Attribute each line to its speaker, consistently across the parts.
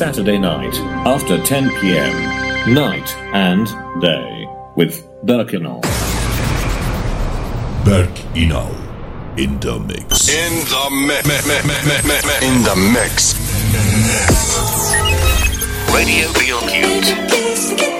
Speaker 1: Saturday night after 10 pm, night and day with
Speaker 2: Berk Inal. In the mix.
Speaker 3: In the mix. In the mix.
Speaker 4: Radio
Speaker 5: Bilkent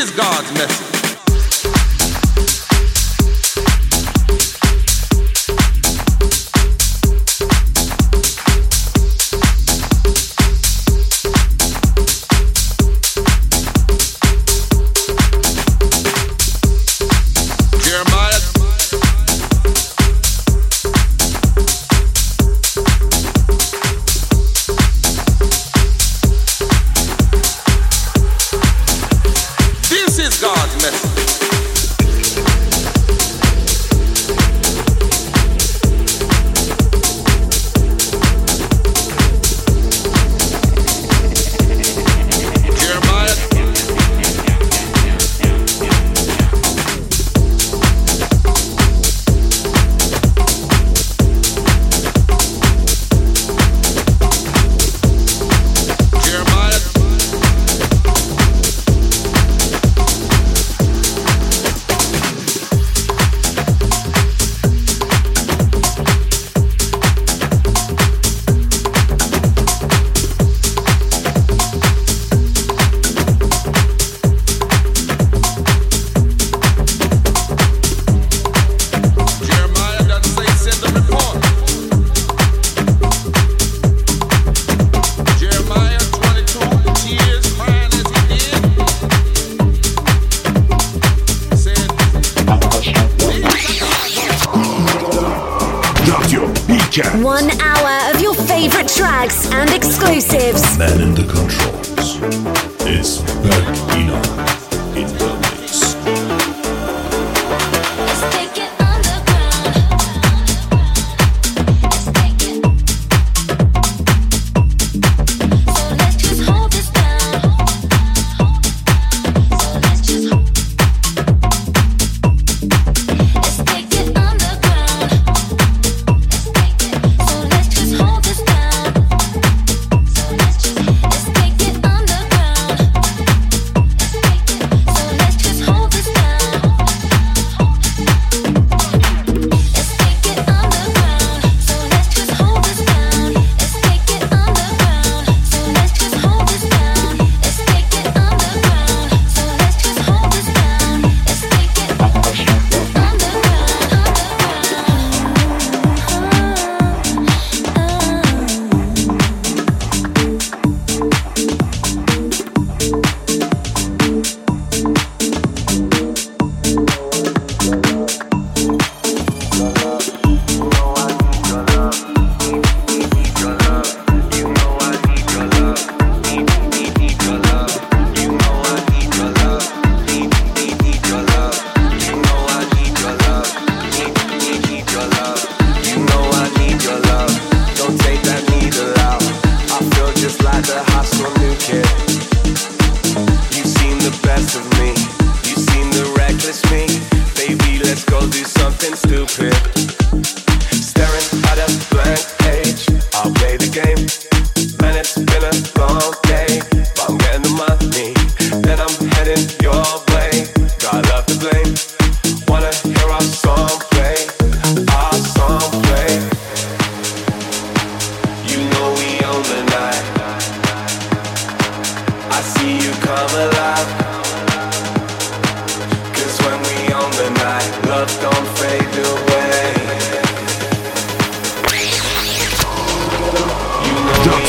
Speaker 5: is God's message.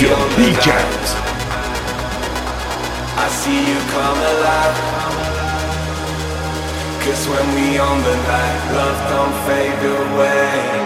Speaker 6: You know we the
Speaker 2: Weekend.
Speaker 6: night.
Speaker 5: see you come alive. Cause when we on the night, love don't fade away.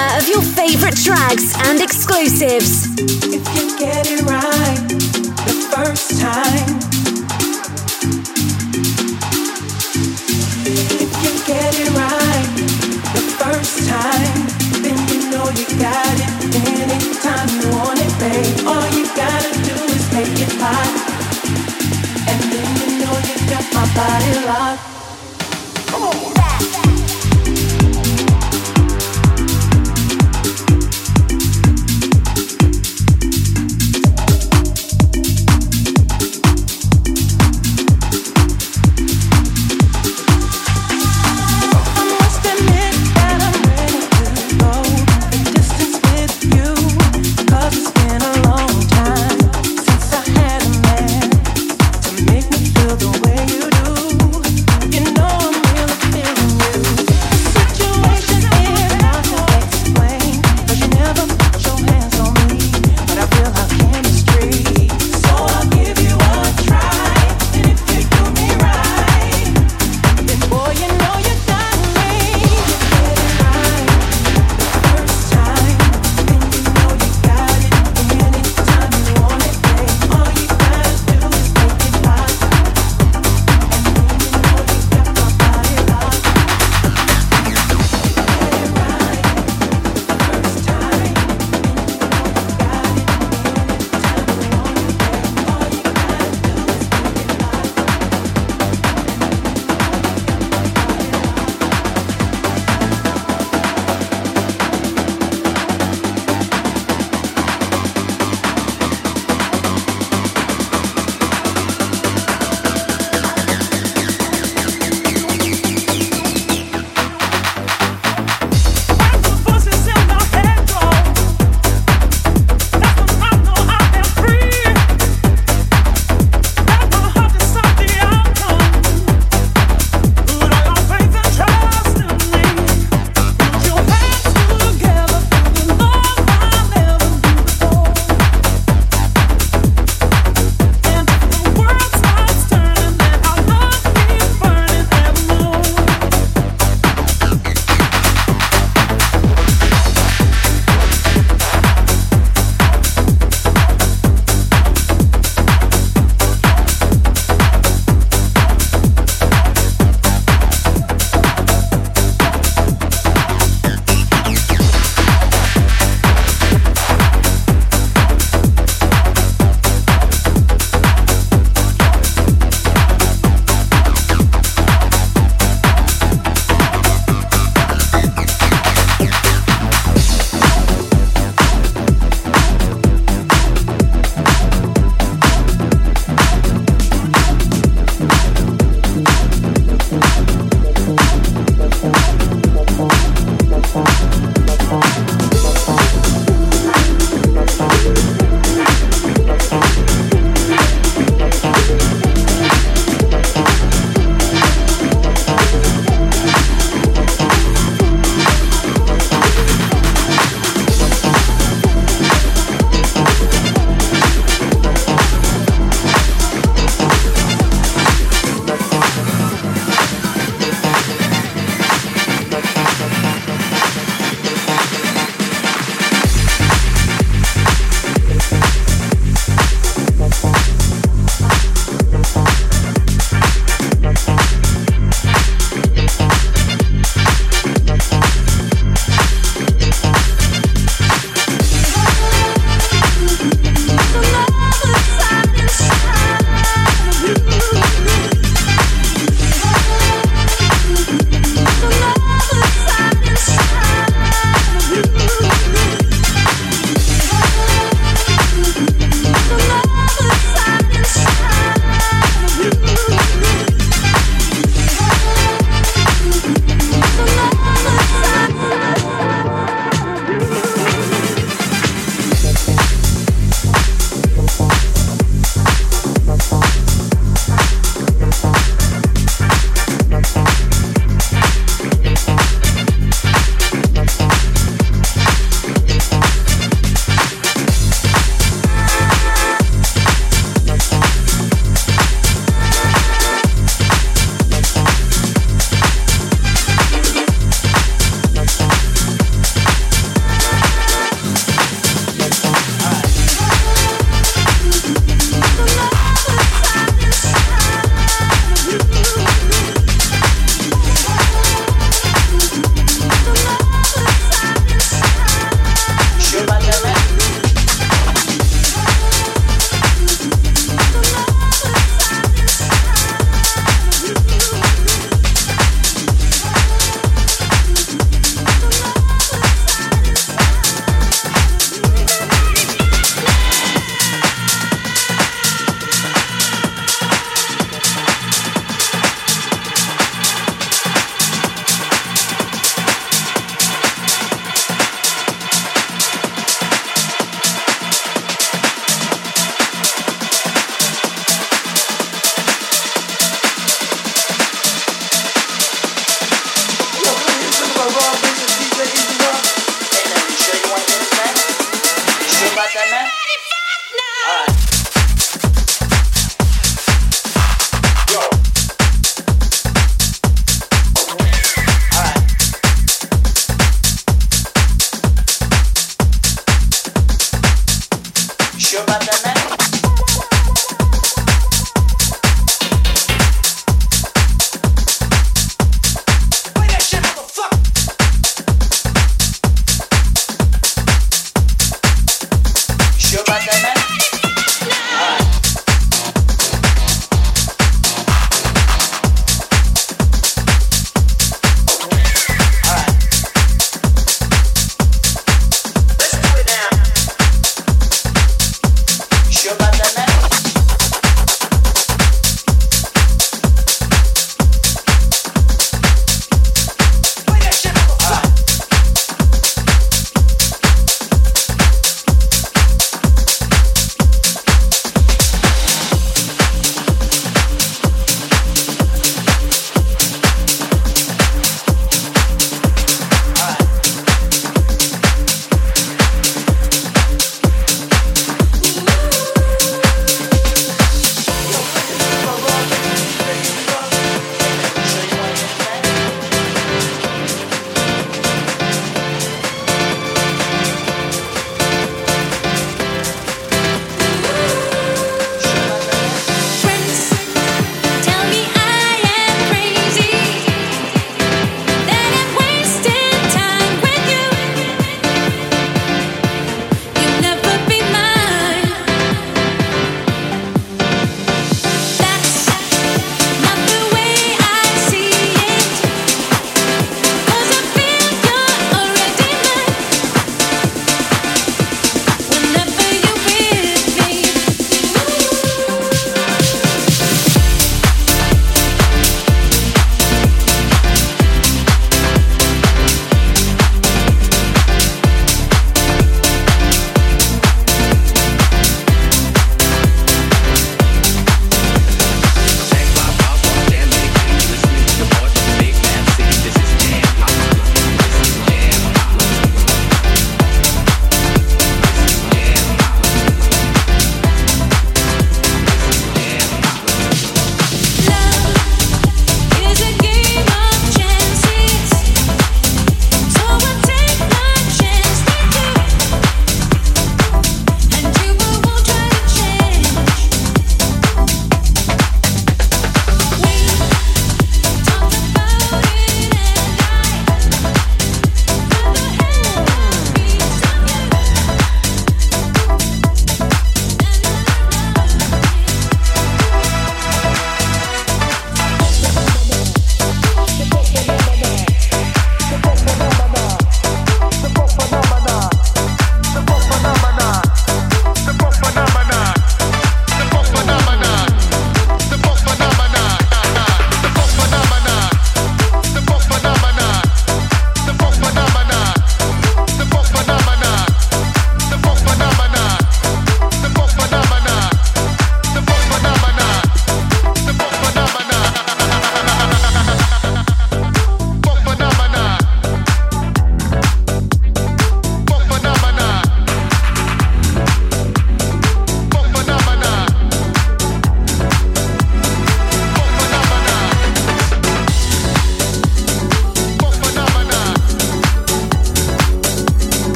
Speaker 7: Hour of your favorite tracks and exclusives.
Speaker 8: If you get it right the first time. If you get it right the first time, then you know you got it. Anytime you want it, babe, all you gotta do is make it hot. And then you know you got my body locked.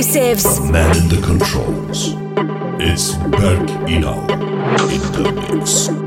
Speaker 7: Exclusives.
Speaker 4: Man in the controls. It's Berk Inal in the mix.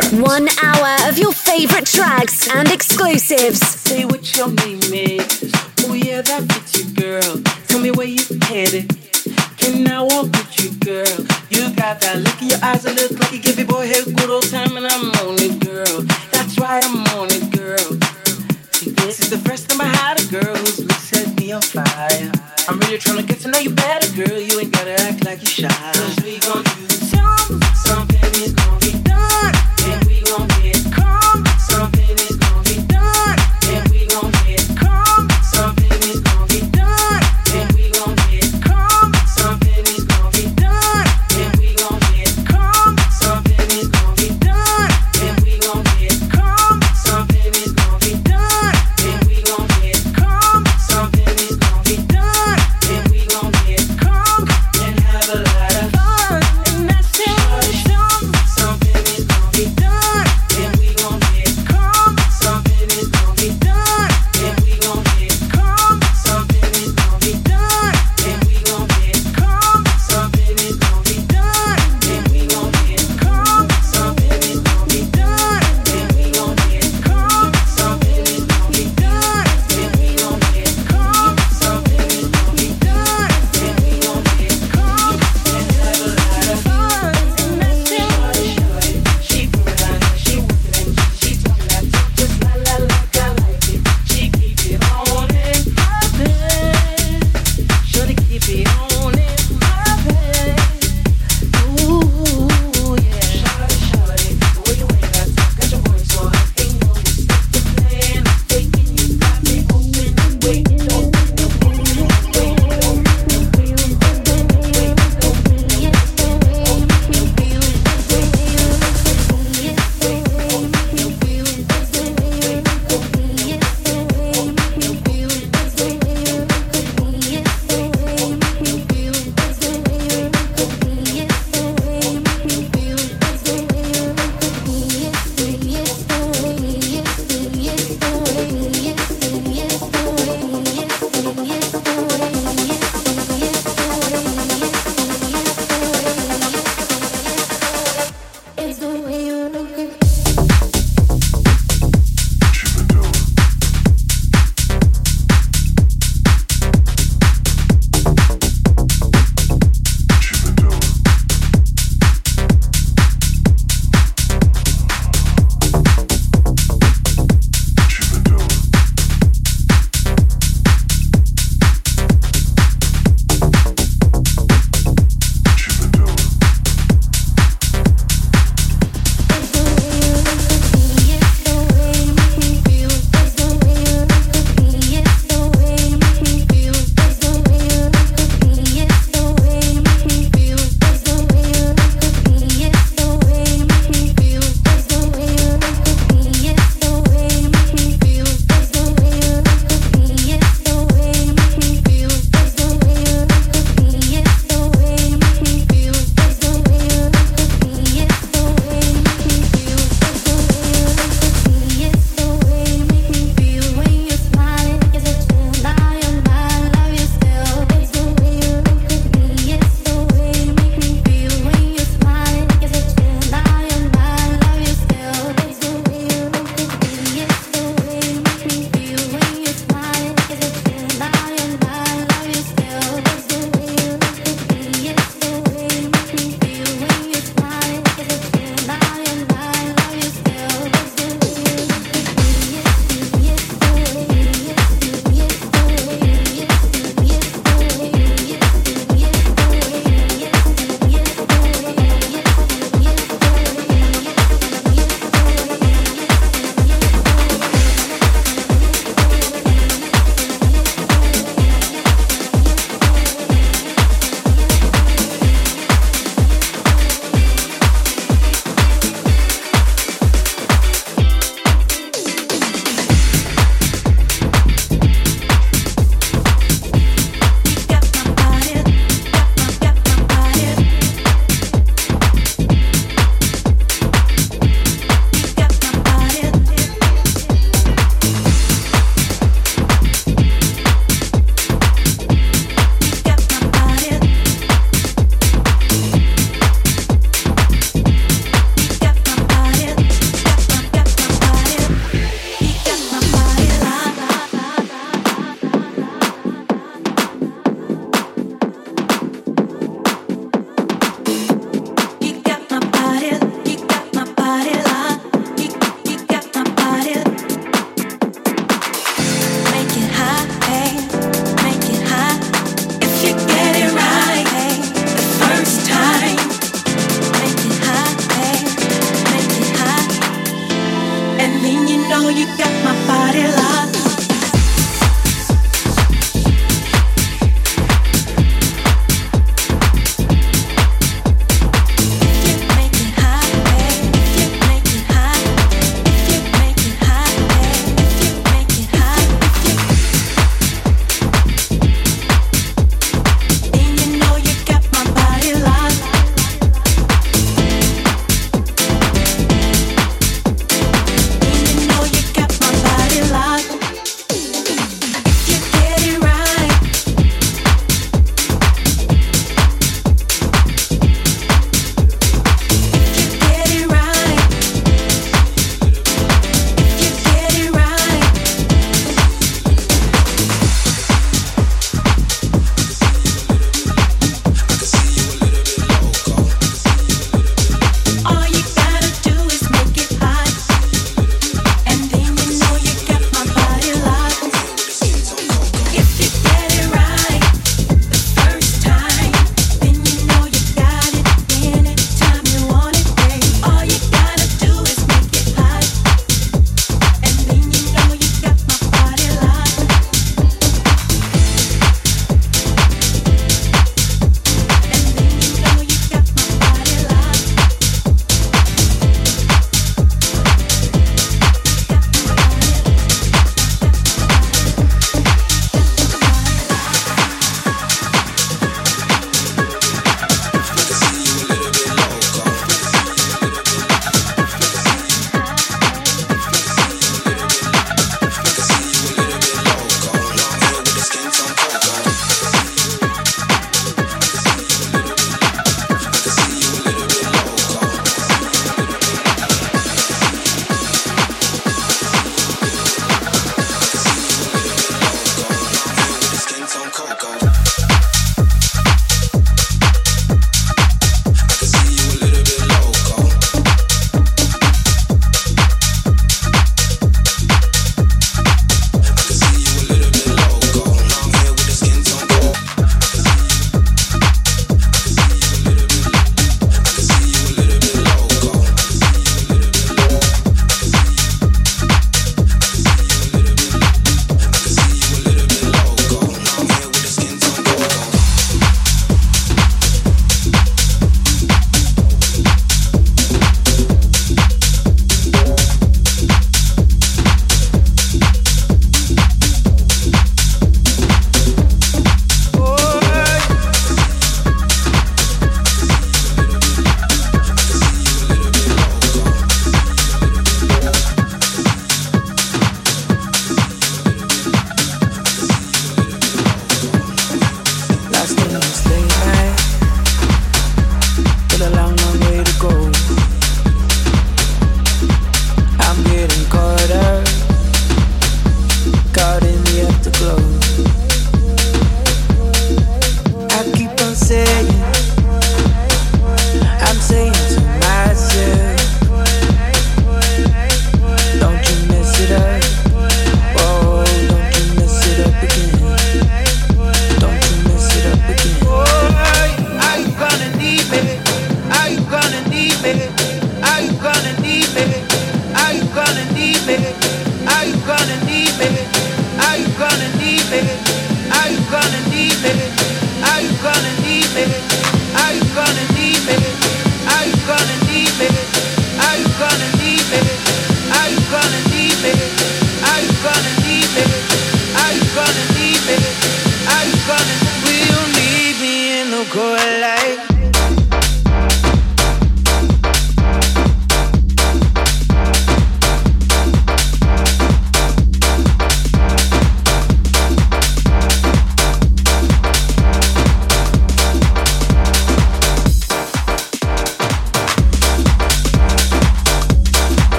Speaker 9: Future.
Speaker 7: One hour of your favorite tracks and exclusives.
Speaker 8: Say what your name is. Oh, yeah, that fits you, girl. Tell me where you headed. Can I walk with you, girl? You got that look in your eyes that look like you give your boy a good old time, and I'm on it, girl. That's why I'm on it, girl. This is the first time I had a girl who's set me on fire. I'm really trying to get to know you better, girl. You ain't gotta act like you shy. Cause we gon' do something, something is gonna be done. Come, something is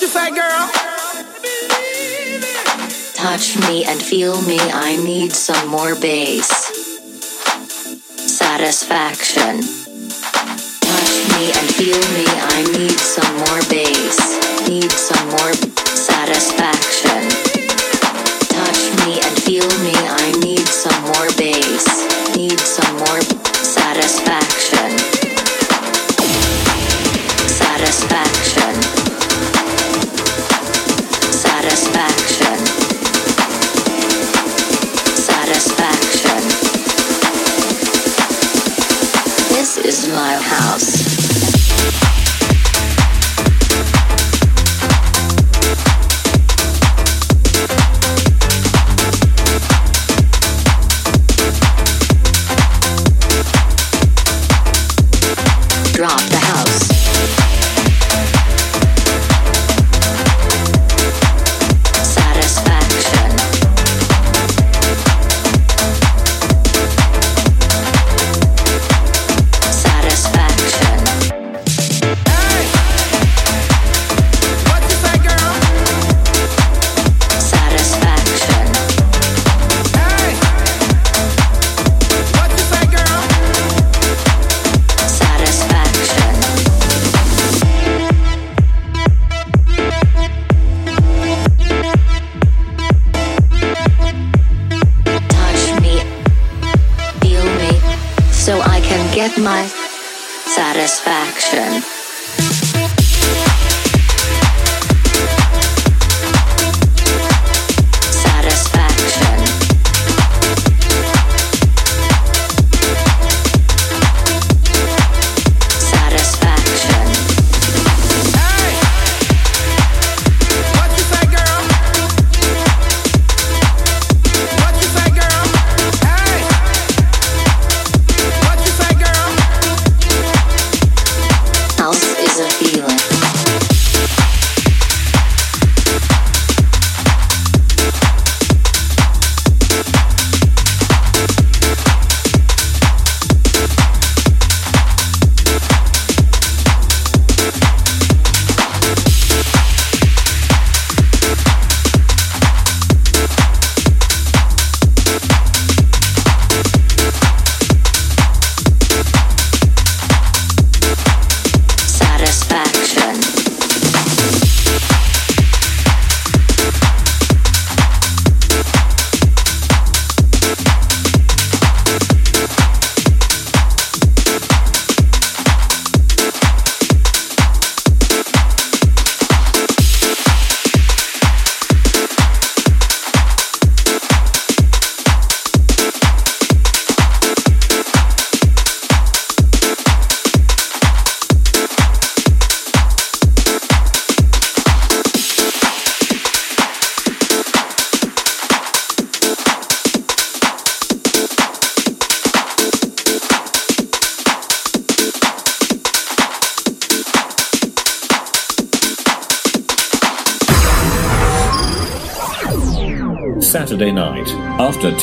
Speaker 8: You
Speaker 10: say, girl?
Speaker 11: Touch me and feel me, I need some more bass. Satisfaction. Touch me and feel me, I need some more bass. Need some more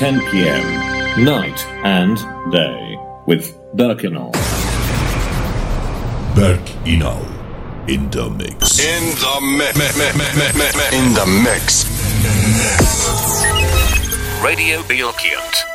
Speaker 1: 10 p.m. Night and day with Berk Inal.
Speaker 2: Berk Inal in the mix.
Speaker 3: In the mix. In the mix.
Speaker 4: Radio Bilkent.